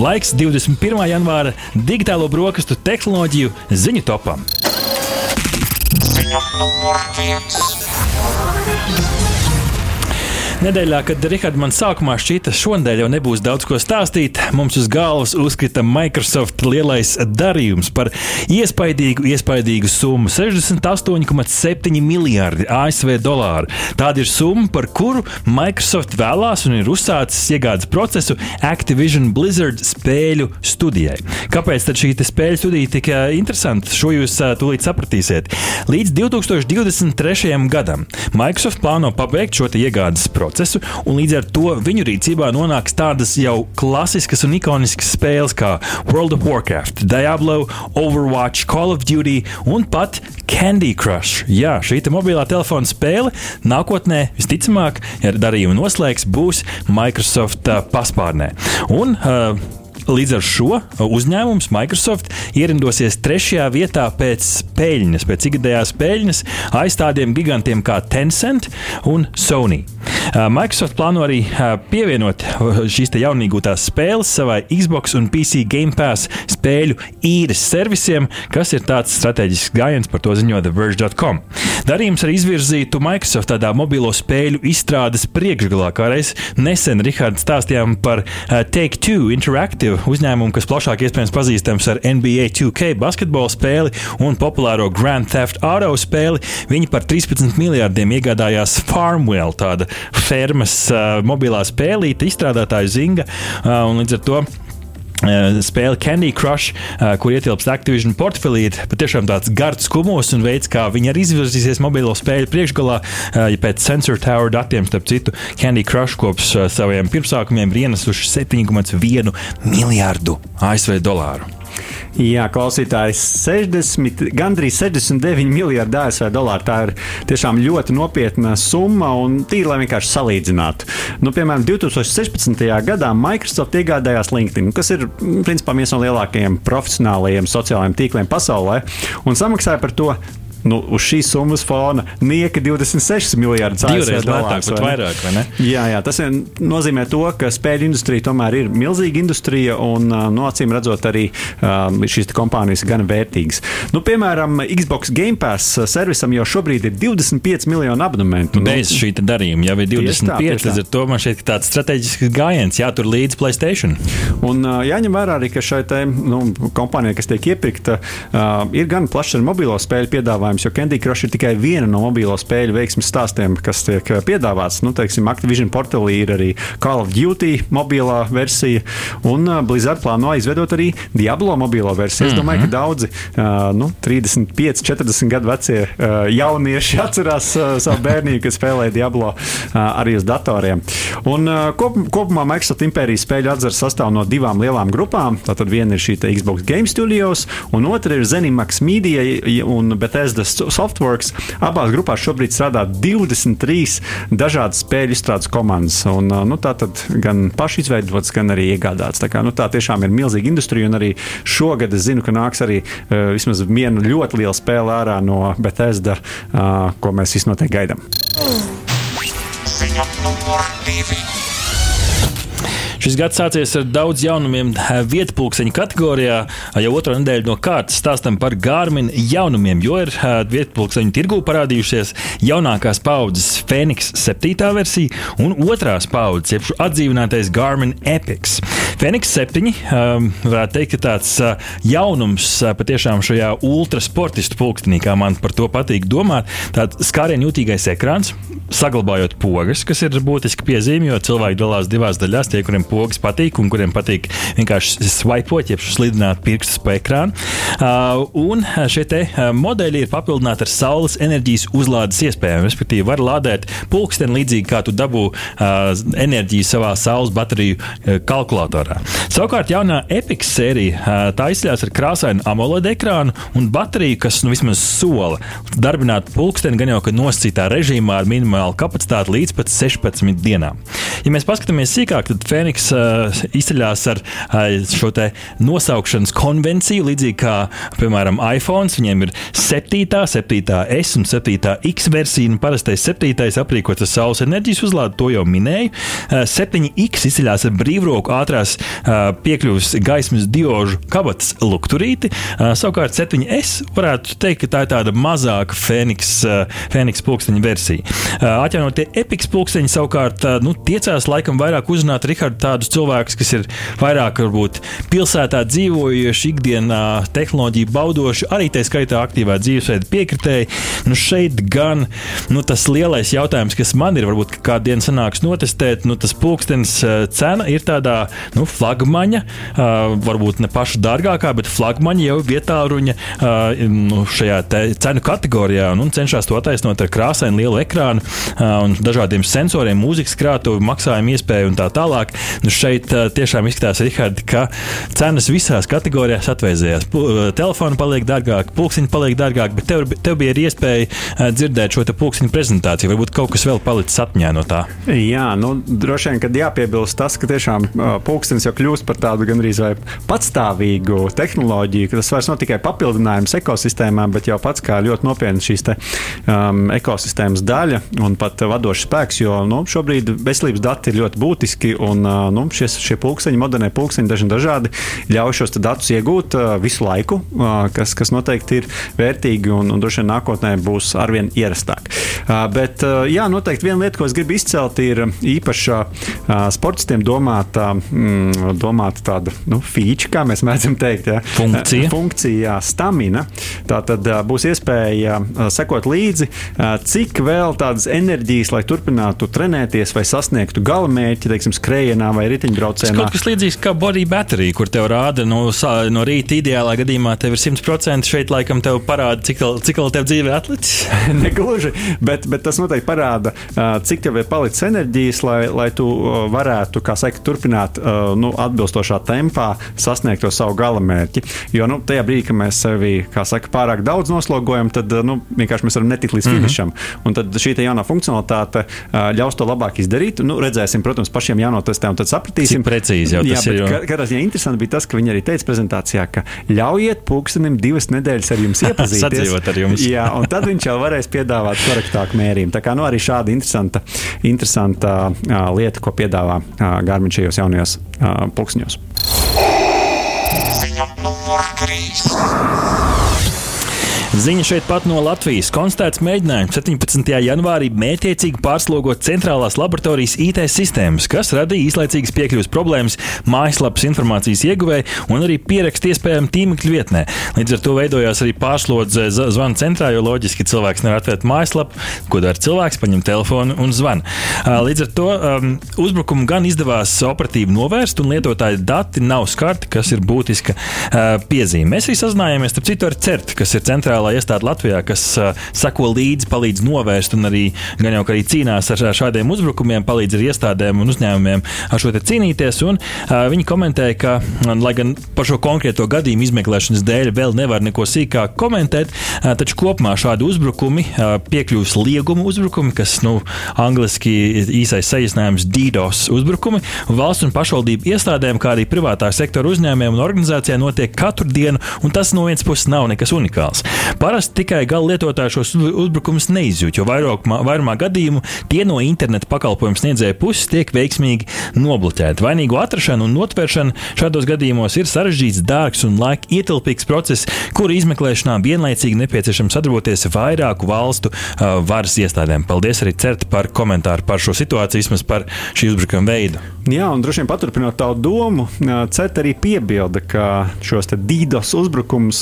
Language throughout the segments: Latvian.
Laiks 21. janvāra digitālo brokastu tehnoloģiju ziņu topam. Ziņa. Nedēļā, kad Rihards man sākumā šķita, šonadēļ jau nebūs daudz ko stāstīt, mums uz galvas uzkrita Microsoft lielais darījums par iespaidīgu, iespaidīgu summu - 68,7 miljardi ASV dolāru. Tāda ir summa, par kuru Microsoft vēlās un ir uzsācis iegādes procesu Activision Blizzard spēļu studijai. Kāpēc tad šī spēļu studija tik interesanta? Šo jūs tūlīt sapratīsiet. Līdz 2023. gadam Microsoft plāno pabeigt šo iegādes procesu procesu, un līdz ar to viņu rīcībā nonāks tādas jau klasiskas un ikoniskas spēles kā World of Warcraft, Diablo, Overwatch, Call of Duty un pat Candy Crush. Jā, šī mobilā telefona spēle nākotnē visticamāk, ja darījumu noslēgs, būs Microsoft uh, paspārnē. Un, uh, Līdz ar šo uzņēmums Microsoft ierindosies trešajā vietā pēc peļņas, pēc ikgadējās peļņas aiz tādiem gigantiem kā Tencent un Sony. Microsoft plāno arī pievienot šīs jaunīgās spēles savai Xbox un PC Game Pass spēļu īres servisiem, kas ir tāds strateģisks gājiens, par to ziņo TheVerge.com. Darījums arī izvirzītu Microsoft tādā mobilo spēļu izstrādes priekšgalā, kā reiz nesen Rihards stāstījām par Take Two Interactive uzņēmumu, kas plašāk iespējams pazīstams ar NBA 2K basketbola spēli un populāro Grand Theft Auto spēli. Viņi par 13 miljardiem iegādājās Farmwell, tāda fermas uh, mobilā spēlīte, izstrādātāja Zinga. Uh, līdz ar to spēle Candy Crush, eh, kur ietilpst Activision portfelī, ir patiešām tāds gards kumos un veids, kā viņi arī izvirzīsies mobilo spēļu priekšgalā. Eh, ja pēc Sensor Tower datiem, starp citu, Candy Crush kopš saviem pirmsākumiem ir ienesuši 7,1 miljārdu ASV dolāru. Jā, klausītājs 60, gandrīz 69 miljardi ASV dolāru. Tā ir tiešām ļoti nopietna summa un tīri, lai vienkārši salīdzinātu. Nu, piemēram, 2016. gadā Microsoft iegādājās LinkedIn, kas ir principā viens no lielākajiem profesionālajiem sociālajiem tīkliem pasaulē, un samaksāja par to nu, uz šīs summas fona nieka 26 miljardus ASV dolāru. Pat vairāk, vai ne? Jā, jā, tas nozīmē to, ka spēļu industrija tomēr ir milzīga industrija un, nu, acīm redzot, arī šīs kompānijas gan vērtīgas. Nu, piemēram, Xbox Game Pass servisam jau šobrīd ir 25 miljonu abonementu. Nu, Bez šī darījuma jau ir 25, līdz ar to man šeit ir tāds strateģisks gājiens jātur līdz Playstation. Un jāņem vērā arī, ka šai te, nu, kompānijai, kas tiek iepirkta, ir gan plašs ar mobilo spēļu piedāvājumu piedāvājums, jo Candy Crush ir tikai viena no mobilo spēļu veiksmes stāstiem, kas tiek eh, piedāvāts. Nu, teiksim, Activision portālī ir arī Call of Duty mobilā versija, un uh, Blizzard plāno izveidot arī Diablo mobilo versiju. Es domāju, mm -hmm. ka daudzi uh, nu, 35, 40 gadu vecie jaunieši atcerās savu bērnību, kad spēlēja Diablo arī uz datoriem. Un, kop, kopumā Microsoft impērijas spēļu atzars sastāv no divām lielām grupām. Tātad viena ir šī Xbox Game Studios, un otra ir Zenimax Media un Bethesda Bethesda Softworks. Abās grupās šobrīd strādā 23 dažādas spēļu izstrādes komandas. Un, nu, tā tad gan paši izveidotas, gan arī iegādātas. Tā, kā, nu, tā tiešām ir milzīga industrija, un arī šogad es zinu, ka nāks arī uh, vismaz viena ļoti liela spēle ārā no Bethesda, uh, ko mēs visi noteikti gaidām. Ziņa numur divi. Šis gads sācies ar daudz jaunumiem vietpulksteņa kategorijā. Jau otro nedēļu no kārtas stāstam par Gārmina jaunumiem, jo ir vietpulksteņu tirgū parādījušies jaunākās paudzes Phoenix 7. versija un otrās paudzes, jeb atdzīvinātais Garmin Epics. Phoenix 7 um, varētu teikt, ka tāds uh, jaunums uh, patiešām šajā ultrasportistu pulkstenī, kā man par to patīk domāt, tāds skārienu jutīgais ekrāns, saglabājot pogas, kas ir būtiski piezīme, jo cilvēki dalās divās daļās. Tie, kuriem pogas patīk un kuriem patīk vienkārši swipot, jeb slidināt pirkstus pa ekrānu. Uh, un šie te uh, modeļi ir papildināti ar saules enerģijas uzlādes iespējām. Respektīvi, var lādēt pulksteni līdzīgi kā tu dabū uh, enerģiju savā saules bateriju uh, kalkulatorā. Savukārt jaunā Epic sērija uh, tā izceļas ar krāsainu AMOLED ekrānu un bateriju, kas nu, vismaz sola darbināt pulksteni gan jau nosacītā režīmā ar minimālu kapacitāti līdz pat 16 dienām. Ja mēs paskatāmies sīkāk, tad cilvēks uh, izceļas ar uh, šo nosaukšanas konvenciju, līdzīgi kā, piemēram, iPhone. Viņiem ir 7, 7, S un 7 X versija. Parastais 7 aprīkots ar saules enerģijas uzlādi, to jau minēju. Uh, 7X izceļas ar brīvroku ātrās uh, piekļuves gaismas diožu kabatas lukturīti. Uh, savukārt 7S varētu teikt, ka tā ir tāda mazāka Fēniks, Fēniks pulksteņa versija. Atjaunotie Epics pulksteņi savukārt nu, tiecās laikam vairāk uzrunāt Rihardu tādus cilvēkus, kas ir vairāk varbūt pilsētā dzīvojuši, ikdienā tehnoloģiju baudoši, arī tā skaitā aktīvā dzīvesveida piekritēji. Nu, šeit gan nu, tas lielais jautājums, kas man ir, varbūt kādu dienu sanāks notestēt, nu, tas pulkstenis cena ir tādā nu, flagmaņa, uh, varbūt ne paša dārgākā, bet flagmaņa jau vietā ruņa uh, nu, šajā cenu kategorijā un, un cenšas to attaisnot ar krāsainu lielu ekrānu un dažādiem sensoriem, mūzikas krātuvi, maksājumu iespēju un tā tālāk. Nu, šeit tiešām izskatās, Rihard, ka cenas visās kategorijās atvēzējās. Telefoni paliek dārgāk, pulksteņi paliek dārgāk, bet tev, tev bija iespēja uh, dzirdēt šo pulksteņu prezentāciju. Varbūt kaut kas vēl palicis atmiņā no tā. Jā, nu, droši vien, kad jāpiebilst tas, ka tiešām uh, pulkstenis jau kļūst par tādu gandrīz vai patstāvīgu tehnoloģiju, ka tas vairs nav tikai papildinājums ekosistēmām, bet jau pats kā ļoti nopietna šīs te, um, ekosistēmas daļa un pat vadošs spēks, jo nu, šobrīd veselības dati ir ļoti būtiski un uh, nu, šie, šie pulksteņi, modernie pulksteņi, dažādi, ļauj šos datus iegūt uh, visu laiku, uh, kas, kas noteikti ir vērtīgi un, un droši vien nākotnē būs arvien ierastāk. Bet, jā, noteikti viena lieta, ko es gribu izcelt, ir īpaša sportistiem domāta, mm, domāta tāda nu, feature, kā mēs mēdzam teikt, ja? funkcija. funkcija stamina. Tā tad būs iespēja sekot līdzi, cik vēl tādas enerģijas, lai turpinātu trenēties vai sasniegtu galamērķi, teiksim, skrējienā vai riteņbraucienā. Tas kaut kas līdzīgs kā body battery, kur tev rāda no, no rīta ideālā gadījumā tev ir 100%, šeit laikam tev parāda, cik vēl, cik tev dzīve atlicis. Negluži, bet, bet tas noteikti parāda, cik tev ir palicis enerģijas, lai, lai tu varētu, kā saka, turpināt nu, atbilstošā tempā sasniegt to savu galamērķi. Jo nu, tajā brīdī, kad mēs sevi, kā saka, pārāk daudz noslogojam, tad nu, vienkārši mēs varam netikt līdz mm -hmm. finišam. Un tad šī jaunā funkcionalitāte ļaus to labāk izdarīt. Nu, redzēsim, protams, pašiem jānotestē, un tad sapratīsim. Cik precīzi jau tas jā, ir. Jo... Katrā ziņā interesanti bija tas, ka viņi arī teica prezentācijā, ka ļaujiet pulkstenim divas nedēļas ar jums iepazīties. ar jums. jā, un tad viņš jau varēs piedāvāt korektāku mērījumu. Tā kā nu, arī šāda interesanta, interesanta uh, lieta, ko piedāvā uh, Garmin šajos jaunajos uh, pulksteņos. Ziņa numur 3. Ziņa šeit pat no Latvijas. Konstatēts mēģinājums 17. janvārī mētiecīgi pārslogot centrālās laboratorijas IT sistēmas, kas radīja īslaicīgas piekļuves problēmas mājaslapas informācijas ieguvēja un arī pierakstu iespējami tīmekļa vietnē. Līdz ar to veidojās arī pārslodze zvanu centrā, jo loģiski cilvēks nevar atvērt mājaslapu, ko dara cilvēks, paņem telefonu un zvan. Līdz ar to um, uzbrukumu gan izdevās operatīvi novērst, un lietotāju dati nav skarti, kas ir būtiska uh, piezīme. Mēs arī sazinājāmies ar citu ar CERT, kas ir centrālā federālā iestāde Latvijā, kas uh, sako līdzi, palīdz novērst un arī, gan jau arī cīnās ar šādiem uzbrukumiem, palīdz ar iestādēm un uzņēmumiem ar šo cīnīties. Un, uh, viņi komentēja, ka, lai gan par šo konkrēto gadījumu izmeklēšanas dēļ vēl nevar neko sīkāk komentēt, uh, taču kopumā šādi uzbrukumi, uh, piekļuvis lieguma uzbrukumi, kas nu, angliski īsais saīsinājums DDoS uzbrukumi, valsts un pašvaldību iestādēm, kā arī privātā sektora uzņēmumiem un organizācijām notiek katru dienu, un tas no vienas puses nav nekas unikāls. Parasti tikai gala lietotāji šos uzbrukumus neizjūt, jo vairākumā, vairumā gadījumu tie no interneta pakalpojumu sniedzēja puses tiek veiksmīgi nobloķēti. Vainīgo atrašana un notvēršana šādos gadījumos ir sarežģīts, dārgs un laika ietilpīgs process, kura izmeklēšanā vienlaicīgi nepieciešams sadarboties vairāku valstu uh, varas iestādēm. Paldies arī CERT par komentāru par šo situāciju, vismaz par šī uzbrukuma veidu. Jā, un droši vien paturpinot tavu domu, CERT arī piebilda, ka šos DDoS uzbrukumus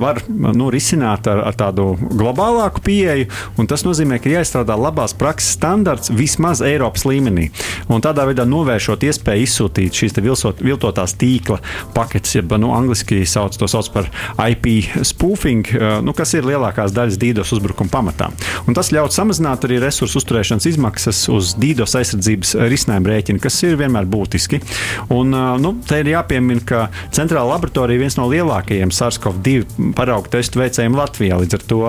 var nu, risināt ar, ar tādu globālāku pieeju. Tas nozīmē, ka jāizstrādā labās prakses standarts vismaz Eiropas līmenī. Un tādā veidā novēršot iespēju izsūtīt šīs vilsot, viltotās tīkla paketes, jeb nu, angļuiski sauc to sauc par IP spoofing, nu, kas ir lielākās daļas DDoS uzbrukuma pamatā. Un tas ļauj samazināt arī resursu uzturēšanas izmaksas uz DDoS aizsardzības risinājumu rēķinu, kas ir vienmēr būtiski. Un, nu, te ir jāpiemina, ka centrāla laboratorija ir viens no lielākajiem SARS-CoV-2 paraugu testu veicējiem Latvijā. Līdz ar to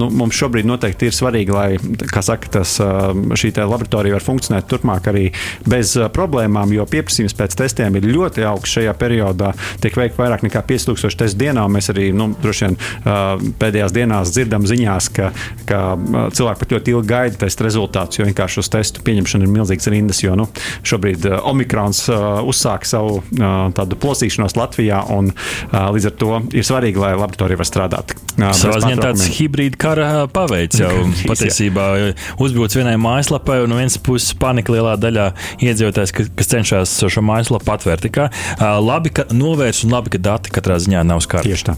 nu, mums šobrīd noteikti ir svarīgi, lai saka, tas, šī laboratorija var funkcionēt turpmāk arī bez problēmām, jo pieprasījums pēc testiem ir ļoti augsts šajā periodā. Tiek veikta vairāk nekā 5000 testu dienā. Mēs arī nu, droši vien pēdējās dienās dzirdam ziņās, ka, ka cilvēki pat ļoti ilgi gaida testu rezultātus, jo vienkārši uz testu pieņemšanu ir milzīgs rindas. Jo nu, šobrīd Omikrons uzsāk savu tādu plosīšanos Latvijā, un līdz ar to ir svarīgi, lai laboratorija var strādāt. Savā ziņā tāds hibrīda kara paveids jau patiesībā uzbrucis vienai mājaslapai, un no vienas puses panika lielā daļā iedzīvotājs, kas cenšas šo mājaslapu atvērt. Kā, labi, ka novērs un labi, ka dati katrā ziņā nav skarti. Tieši tā.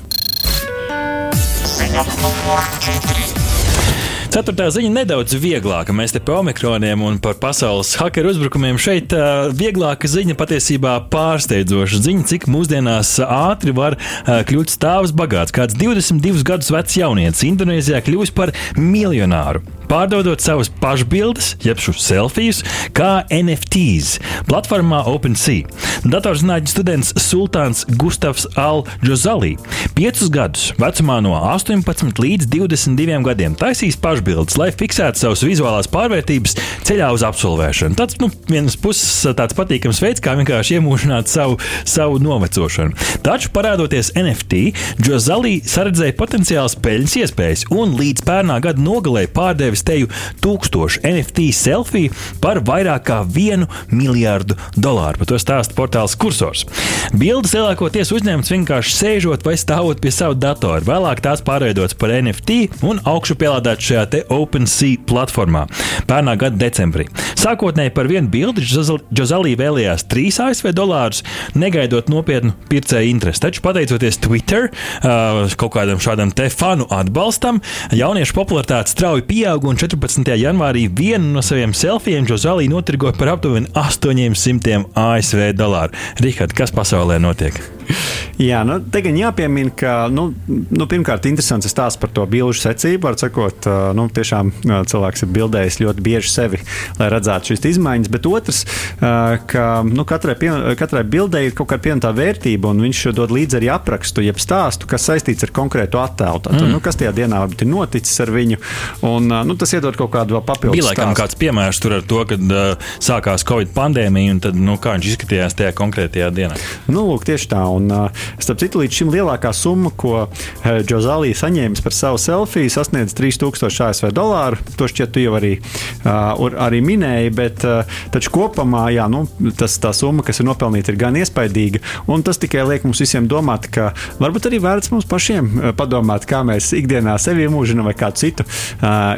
Ceturtā ziņa nedaudz vieglāka. Mēs te par omikroniem un par pasaules hakeru uzbrukumiem šeit vieglāka ziņa patiesībā pārsteidzoša ziņa, cik mūsdienās ātri var kļūt stāvs bagāts. Kāds 22 gadus vecs jaunietis Indonēzijā kļuvis par miljonāru pārdodot savus pašbildes, jeb šos selfijas, kā NFTs platformā OpenSea. Datorzinātņu students Sultāns Gustavs Al-Džozalī piecus gadus vecumā no 18 līdz 22 gadiem taisīs pašbildes, lai fiksētu savus vizuālās pārvērtības ceļā uz absolvēšanu. Tas, nu, vienas puses tāds patīkams veids, kā vienkārši iemūžināt savu, savu novecošanu. Taču, parādoties NFT, Džozalī saredzēja potenciāls peļņas iespējas un līdz pērnā gada nogalē pārdevis es teju tūkstošu NFT selfiju par vairāk kā vienu miljardu dolāru. Par to stāsta portāls Kursors. Bildes lielākoties uzņemts vienkārši sēžot vai stāvot pie sava datora. Vēlāk tās pārveidotas par NFT un augšu pielādētas šajā te OpenSea platformā pērnā gada decembrī. Sākotnēji par vienu bildi Džozalī vēlējās 3 ASV dolārus, negaidot nopietnu pircēju interesi. Taču pateicoties Twitter kaut kādam šādam te fanu atbalstam, jauniešu popularitāte strauji pieauga un 14. janvārī vienu no saviem selfijiem Džozalī notirgoja par aptuveni 800 ASV dolāru. Rihard, kas pasaulē notiek? Jā, nu, te gan jāpiemina, ka nu, nu, pirmkārt, interesants ir stāsts par to bilžu secību. Var sakot, nu, tiešām cilvēks ir bildējis ļoti bieži sevi, lai redzētu šīs izmaiņas. Bet otrs, ka nu, katrai, pie, katrai bildei ir kaut kāda pievienotā vērtība, un viņš dod līdzi arī aprakstu, jeb stāstu, kas saistīts ar konkrētu attēlu. Tātad, mm. nu, kas tajā dienā ir noticis ar viņu, un nu, tas iedod kaut kādu papildus. Bija laikam kāds piemērs tur ar to, kad uh, sākās Covid pandēmija, un tad, nu, kā viņš izskatījās tajā konkrētajā dienā. Nu, lūk, tieši tā. Un, uh, starp citu, līdz šim lielākā summa, ko Džozalī saņēmis par savu selfiju, sasniedz 3000 ASV dolāru. To šķiet, tu jau arī, uh, arī minēji, bet taču kopumā jā, nu, tas, tā summa, kas ir nopelnīta, ir gan iespaidīga. Un tas tikai liek mums visiem domāt, ka varbūt arī vērts mums pašiem padomāt, kā mēs ikdienā sevi iemūžinām vai kādu citu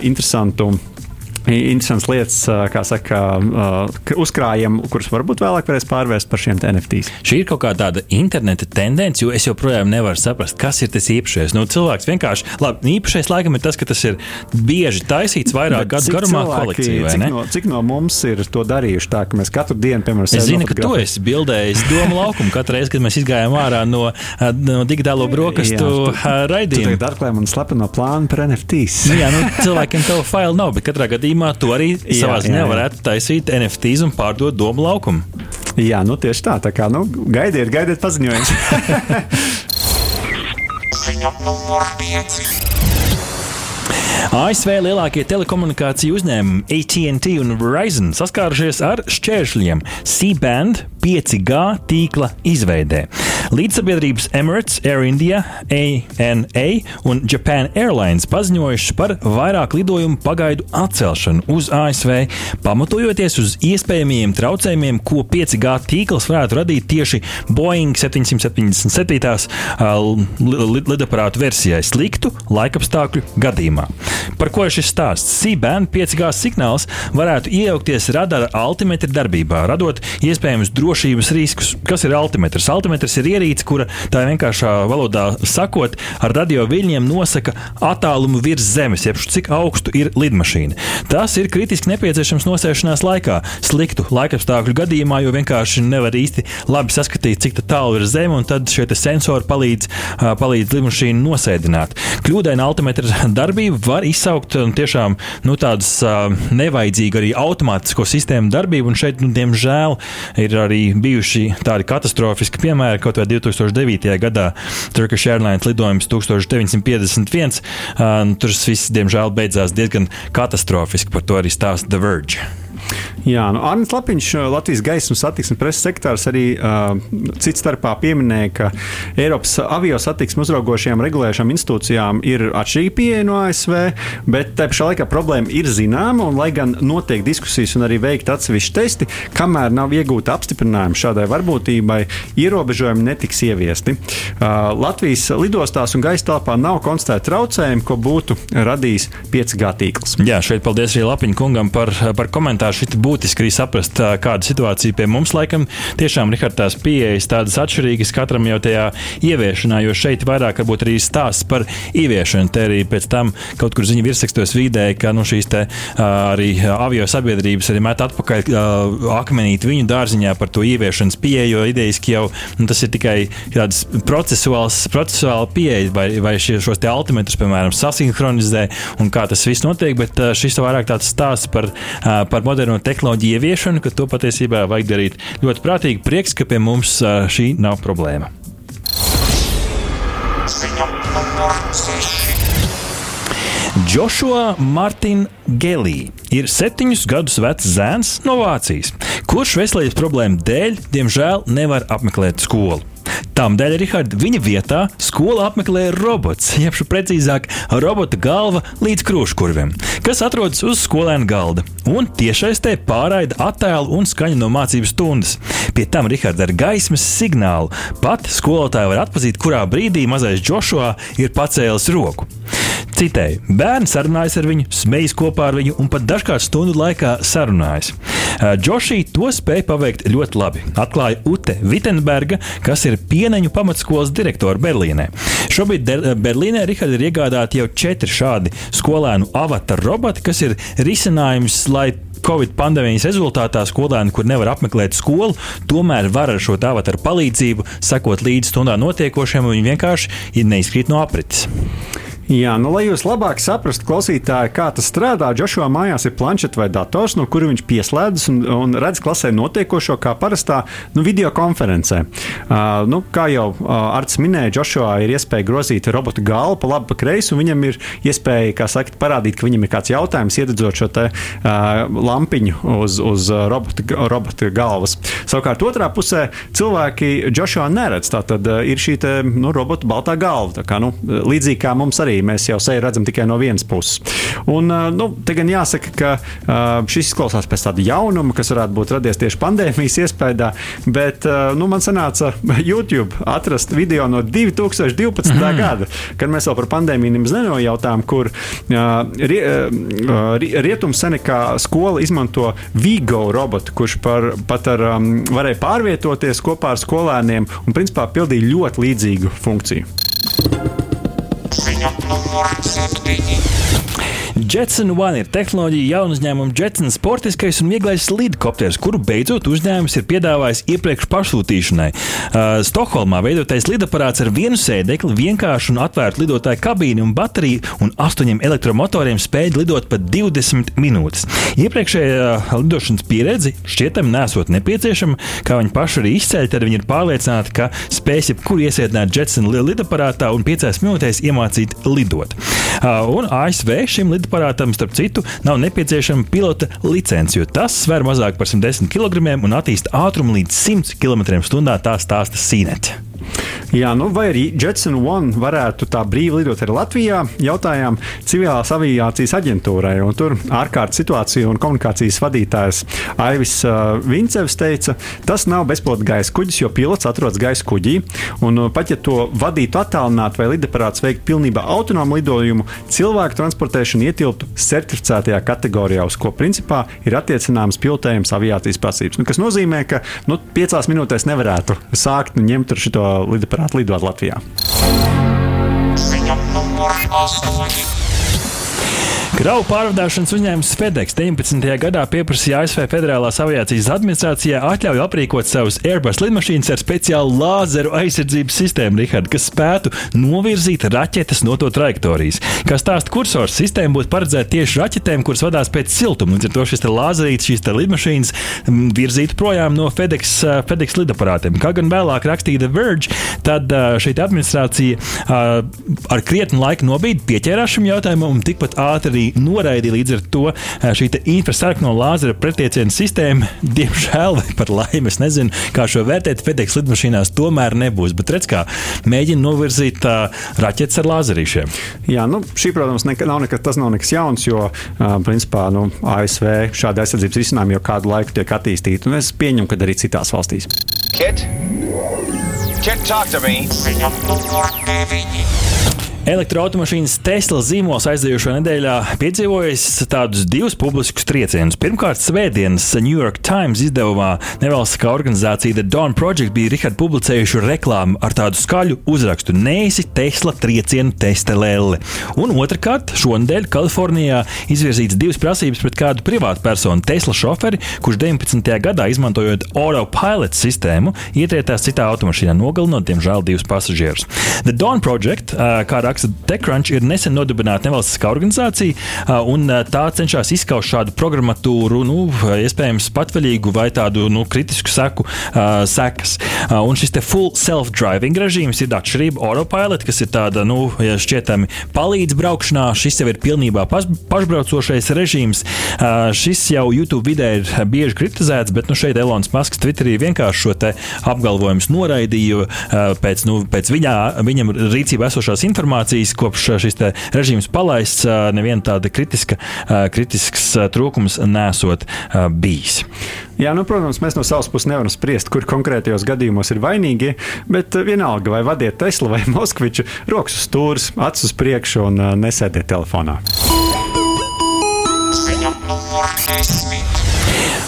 interesantu interesants lietas, kā saka, uzkrājiem, kurus varbūt vēlāk varēs pārvērst par šiem NFTs. Šī ir kaut kā tāda interneta tendence, jo es joprojām nevaru saprast, kas ir tas īpašais. Nu, cilvēks vienkārši, labi, īpašais laikam ir tas, ka tas ir bieži taisīts vairāk gadu garumā kolekcijā. Cik no, cik no mums ir to darījuši tā, ka mēs katru dienu, piemēram, es zinu, ka tu esi bildējis domu laukumu katru reizi, kad mēs izgājām ārā no, no digitālo brokastu raidījuma. Tagad atklājam man slepeno plānu par NFTs. Nu, jā, nu, cilvēkiem to failu nav, bet katrā gadījumā gadījumā tu arī jā, savā ziņā varētu taisīt NFTs un pārdot domu laukumu. Jā, nu tieši tā. Tā kā nu, gaidiet, gaidiet paziņojumus. Ziņa numur 5. ASV lielākie telekomunikāciju uzņēmumi ATT un Verizon saskārušies ar šķēršļiem C-band 5G tīkla izveidē. Līdzsabiedrības Emirates, Air India, ANA un Japan Airlines paziņojuši par vairāk lidojumu pagaidu atcelšanu uz ASV, pamatojoties uz iespējamiem traucējumiem, ko 5G tīkls varētu radīt tieši Boeing 777. lidaparātu versijai sliktu laikapstākļu gadījumā. Par ko ir šis stāsts? C-band 5G signāls varētu iejaukties radara altimetra darbībā, radot iespējamus drošības riskus. Kas ir altimetrs? Altimetrs ir ierīce ierīce, kura tā vienkāršā valodā sakot, ar radio viļņiem nosaka attālumu virs zemes, jeb cik augstu ir lidmašīna. Tas ir kritiski nepieciešams nosēšanās laikā, sliktu laikapstākļu gadījumā, jo vienkārši nevar īsti labi saskatīt, cik tālu ir zeme, un tad šie sensori palīdz, palīdz lidmašīnu nosēdināt. Kļūdaina altimetra darbība var izsaukt tiešām nu, tādas nevajadzīgu arī automātisko sistēmu darbību, un šeit, nu, diemžēl, ir arī bijuši tādi katastrofiski piemēri, kaut vai 2009. gadā Turkish Airlines lidojums 1951. Uh, tur viss, diemžēl, beidzās diezgan katastrofiski. Par to arī stāsta The Verge. Jā, nu, Arnēs Lapiņš, Latvijas gaisa un satiksmes preses sektārs, arī uh, cits starpā pieminēja, ka Eiropas avio satiksmes uzraugošajām regulējušām institūcijām ir atšķirīga pieeja no ASV, bet tā pašā laikā problēma ir zināma, un lai gan notiek diskusijas un arī veikt atsevišķi testi, kamēr nav iegūta apstiprinājuma šādai varbūtībai, ierobežojumi netiks ieviesti. Uh, Latvijas lidostās un gaisa telpā nav konstatēta traucējumi, ko būtu radījis 5G tīkls. Jā, šeit paldies arī Lapiņa kungam par, par komentāru. Šit būtiski arī saprast, kāda situācija pie mums laikam tiešām Rihard, tās pieejas tādas atšķirīgas katram jau tajā ieviešanā, jo šeit vairāk varbūt arī stāsts par ieviešanu. Te arī pēc tam kaut kur ziņu virsrakstos vidēji, ka nu, šīs te, arī avio sabiedrības arī met atpakaļ akmenīt viņu dārziņā par to ieviešanas pieeju, jo idejiski jau nu, tas ir tikai tāds procesuāls, procesuāla pieeja, vai, vai šie, šos te altimetrus, piemēram, sasinhronizē un kā tas viss notiek, bet šis vairāk tāds stāsts par, par moderno tehnoloģiju tehnoloģiju ieviešanu, ka to patiesībā vajag darīt ļoti prātīgi. Prieks, ka pie mums šī nav problēma. Joshua Martin Gelī ir septiņus gadus vecs zēns no Vācijas, kurš veselības problēmu dēļ, diemžēl, nevar apmeklēt skolu. Tādēļ, Rihards, viņa vietā skolu apmeklēja robots, jeb precīzāk, robota galva līdz krūškurvim, kas atrodas uz skolēna galda un tiešais te pārraida attēlu un skaņu no mācību stundas. Pie tam Rihards ar gaismas signālu pat skolotāja var atpazīt, kurā brīdī mazais Joshua ir pacēlis roku. Citēji, bērni sarunājas ar viņu, smejas kopā ar viņu un pat dažkārt stundu laikā sarunājas. Džošī to spēja paveikt ļoti labi, atklāja Ute Vitsenberga, kas ir pieneņu pamatskolas direktore Berlīnē. Šobrīd Berlīnē Rihards ir iegādāti jau četri šādi skolēnu avatar roboti, kas ir risinājums, lai Covid pandēmijas rezultātā skolēni, kur nevar apmeklēt skolu, tomēr var ar šo tāvatu palīdzību sekot līdzi stundā notiekošiem, un viņi vienkārši neizkrīt no aprites. Jā, nu, lai jūs labāk saprastu, klausītāji, kā tas strādā, Džošua mājās ir planšets vai dators, no kura viņš pieslēdzas un, un redz klasē notiekošo kā parastā nu, video konferencē. Uh, nu, kā jau uh, Arts minēja, Džošua ir iespēja grozīt robotu galvu pa labi, pa kreisi, un viņam ir iespēja, sakt, parādīt, ka viņam ir kāds jautājums, iededzot šo te, uh, lampiņu uz, uz robota, robota galvas. Savukārt otrā pusē cilvēki Džošua neredz. Tā tad uh, ir šī te, nu, robota baltā galva. Kā, nu, līdzīgi kā mums arī arī mēs jau seju redzam tikai no vienas puses. Un, nu, te gan jāsaka, ka šis izklausās pēc tāda jaunuma, kas varētu būt radies tieši pandēmijas iespējā, bet nu, man sanāca YouTube atrast video no 2012. Mm. gada, kad mēs vēl par pandēmiju nemaz nenojautām, kur rie, Rietumu Senekā skola izmanto Vigo robotu, kurš par, pat ar, varēja pārvietoties kopā ar skolēniem un principā pildīja ļoti līdzīgu funkciju. Ziņa numur septiņi. Jetson One ir tehnoloģija jaunu uzņēmumu Jetson sportiskais un vieglais lidkopters, kuru beidzot uzņēmums ir piedāvājis iepriekš pašsūtīšanai. Uh, Stokholmā veidotais lidaparāts ar vienu sēdekli, vienkāršu un atvērtu lidotāju kabīni un bateriju un astoņiem elektromotoriem spēja lidot pat 20 minūtes. Iepriekšējā uh, lidošanas pieredze šķietami nesot nepieciešama, kā viņi paši arī izceļ, tad viņi ir pārliecināti, ka spēs jebkuru iesēdināt Jetson lidaparātā un piecās minūtēs iemācīt lidot. Uh, un ASV šim lidaparātam lidaparātam, starp citu, nav nepieciešama pilota licence, jo tas sver mazāk par 110 kg un attīsta ātrumu līdz 100 km/h. Tā stāsta Sīnete. Jā, nu, vai arī Jetson One varētu tā brīvi lidot arī Latvijā? Jautājām civilās aviācijas aģentūrai. Tur ārkārtas situācija un komunikācijas vadītājs Aivis uh, Vincevs teica, tas nav bezpilota gaisa kuģis, jo pilots atrodas gaisa kuģī. Un, pat ja to vadītu attālināt vai lidaparāts veikt pilnībā autonomu lidojumu, cilvēku transportēšana ietilptu certificētajā kategorijā, uz ko principā ir attiecināmas pilotējums aviācijas prasības. Nu, kas nozīmē, ka nu, piecās minūtēs nevarētu sākt ņemt šo lidaparātu lidot Latvijā. Ziņa numur 8. Kravu pārvadāšanas uzņēmums FedEx 19. gadā pieprasīja ASV Federālās aviācijas administrācijai atļauju aprīkot savus Airbus lidmašīnas ar speciālu lāzeru aizsardzības sistēmu, Richard, kas spētu novirzīt raķetes no to trajektorijas. Kā stāsta kursors, sistēma būtu paredzēta tieši raķetēm, kuras vadās pēc siltuma. Līdz ar to šis lāzerīts, šīs lidmašīnas virzītu projām no FedEx, FedEx lidaparātiem. Kā gan vēlāk rakstīja The Verge, tad šī administrācija ar krietnu laiku nobīdi pieķērās šim jautājumam un tikpat ātri arī noraidīja līdz ar to šī infrasarkno lāzera pretieciena sistēma. Diemžēl, vai par laimi, es nezinu, kā šo vērtēt. FedEx lidmašīnās tomēr nebūs. Bet redz, kā mēģina novirzīt uh, raķetes ar lāzerīšiem. Jā, nu, šī, protams, neka, nav nekas, tas nav nekas jauns, jo uh, principā nu, ASV šāda aizsardzības risinājuma jau kādu laiku tiek attīstīta. Un es pieņemu, ka arī citās valstīs. Kit? Kit, talk to me! Elektroautomašīnas Tesla zīmols aizdējušo nedēļā piedzīvojis tādus divus publiskus triecienus. Pirmkārt, Svētdienas New York Times izdevumā nevalstiskā organizācija The Dawn Project bija Richard publicējuši reklāmu ar tādu skaļu uzrakstu Neesi Tesla triecienu testelēli. Un otrkārt, šonadēļ Kalifornijā izvirzīts divas prasības pret kādu privātu personu Tesla šoferi, kurš 19. gadā izmantojot autopilot sistēmu, ietrietās citā automašīnā, nogalinot, diemžēl, divus pasažierus. The Dawn Project, kā raksta TechCrunch, ir nesen nodibināta nevalstiskā organizācija, un tā cenšas izskaust šādu programmatūru, nu, iespējams, patvaļīgu vai tādu nu, kritisku seku uh, sekas. Uh, un šis full self-driving režīms ir atšķirība autopilot, kas ir tāda, nu, šķietami palīdz braukšanā. Šis jau ir pilnībā pas, pašbraucošais režīms. Uh, šis jau YouTube vidē ir bieži kritizēts, bet nu, šeit Elonas Masks Twitterī vienkārši šo apgalvojumu noraidīja pēc, nu, pēc viņa, viņam rīcībā esošās informācijas informācijas, kopš šis režīms palaists, neviena tāda kritiska, kritisks trūkums nesot bijis. Jā, nu, protams, mēs no savas puses nevaram spriest, kur konkrētajos gadījumos ir vainīgi, bet vienalga, vai vadiet Tesla vai Moskviču, rokas uz stūres, acis uz priekšu un nesēdiet telefonā. Ziņa.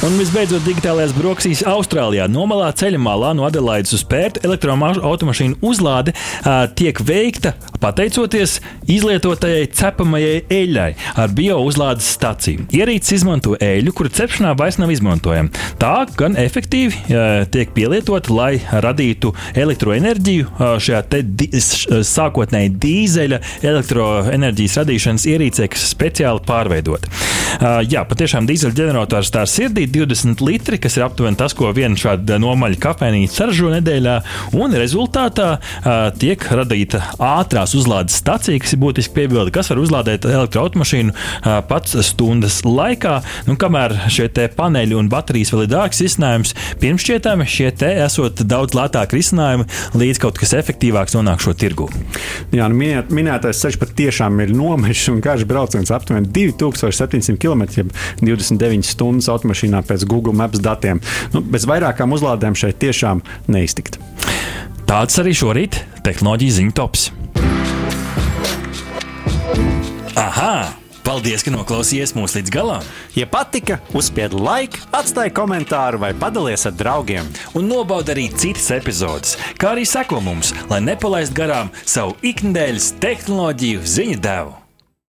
Un visbeidzot, digitālajās brokastīs Austrālijā nomalā ceļa malā no Adelaides uz Pērta elektroautomašīnu uzlāde uh, tiek veikta pateicoties izlietotajai cepamajai eļļai ar biouzlādes staciju. Ierīces izmanto eļļu, kura cepšanā vairs nav izmantojama. Tā gan efektīvi uh, tiek pielietota, lai radītu elektroenerģiju uh, šajā di sākotnēji dīzeļa elektroenerģijas radīšanas ierīcē, kas speciāli pārveidota. Uh, jā, patiešām dīzeļa ģenerators tā ir sirdī 20 litri, kas ir aptuveni tas, ko viena šāda nomaļa kafejnīca saražo nedēļā. Un rezultātā uh, tiek radīta ātrās uzlādes stacija, kas ir būtiski piebilde, kas var uzlādēt elektroautomašīnu uh, pats stundas laikā. Nu, kamēr šie paneļi un baterijas vēl ir dārgs risinājums, pirmšķietami šie te esot daudz lētāki risinājumi, līdz kaut kas efektīvāks nonāk šo tirgu. Jā, nu minēt, minētais ceļš patiešām ir nomeļš un garš brauciens aptuveni 2700 km, 29 stundas automašīnā pēc Google Maps datiem. Nu, bez vairākām uzlādēm šeit tiešām neiztikt. Tāds arī šorīt tehnoloģija ziņu tops. Aha! Paldies, ka noklausījāties mūsu līdz galam! Ja patika, uzspiediet laiku, atstājiet komentāru vai padalieties ar draugiem. Un nobaudiet arī citas epizodes, kā arī sekot mums, lai nepalaistu garām savu ikdienas tehnoloģiju ziņu devumu.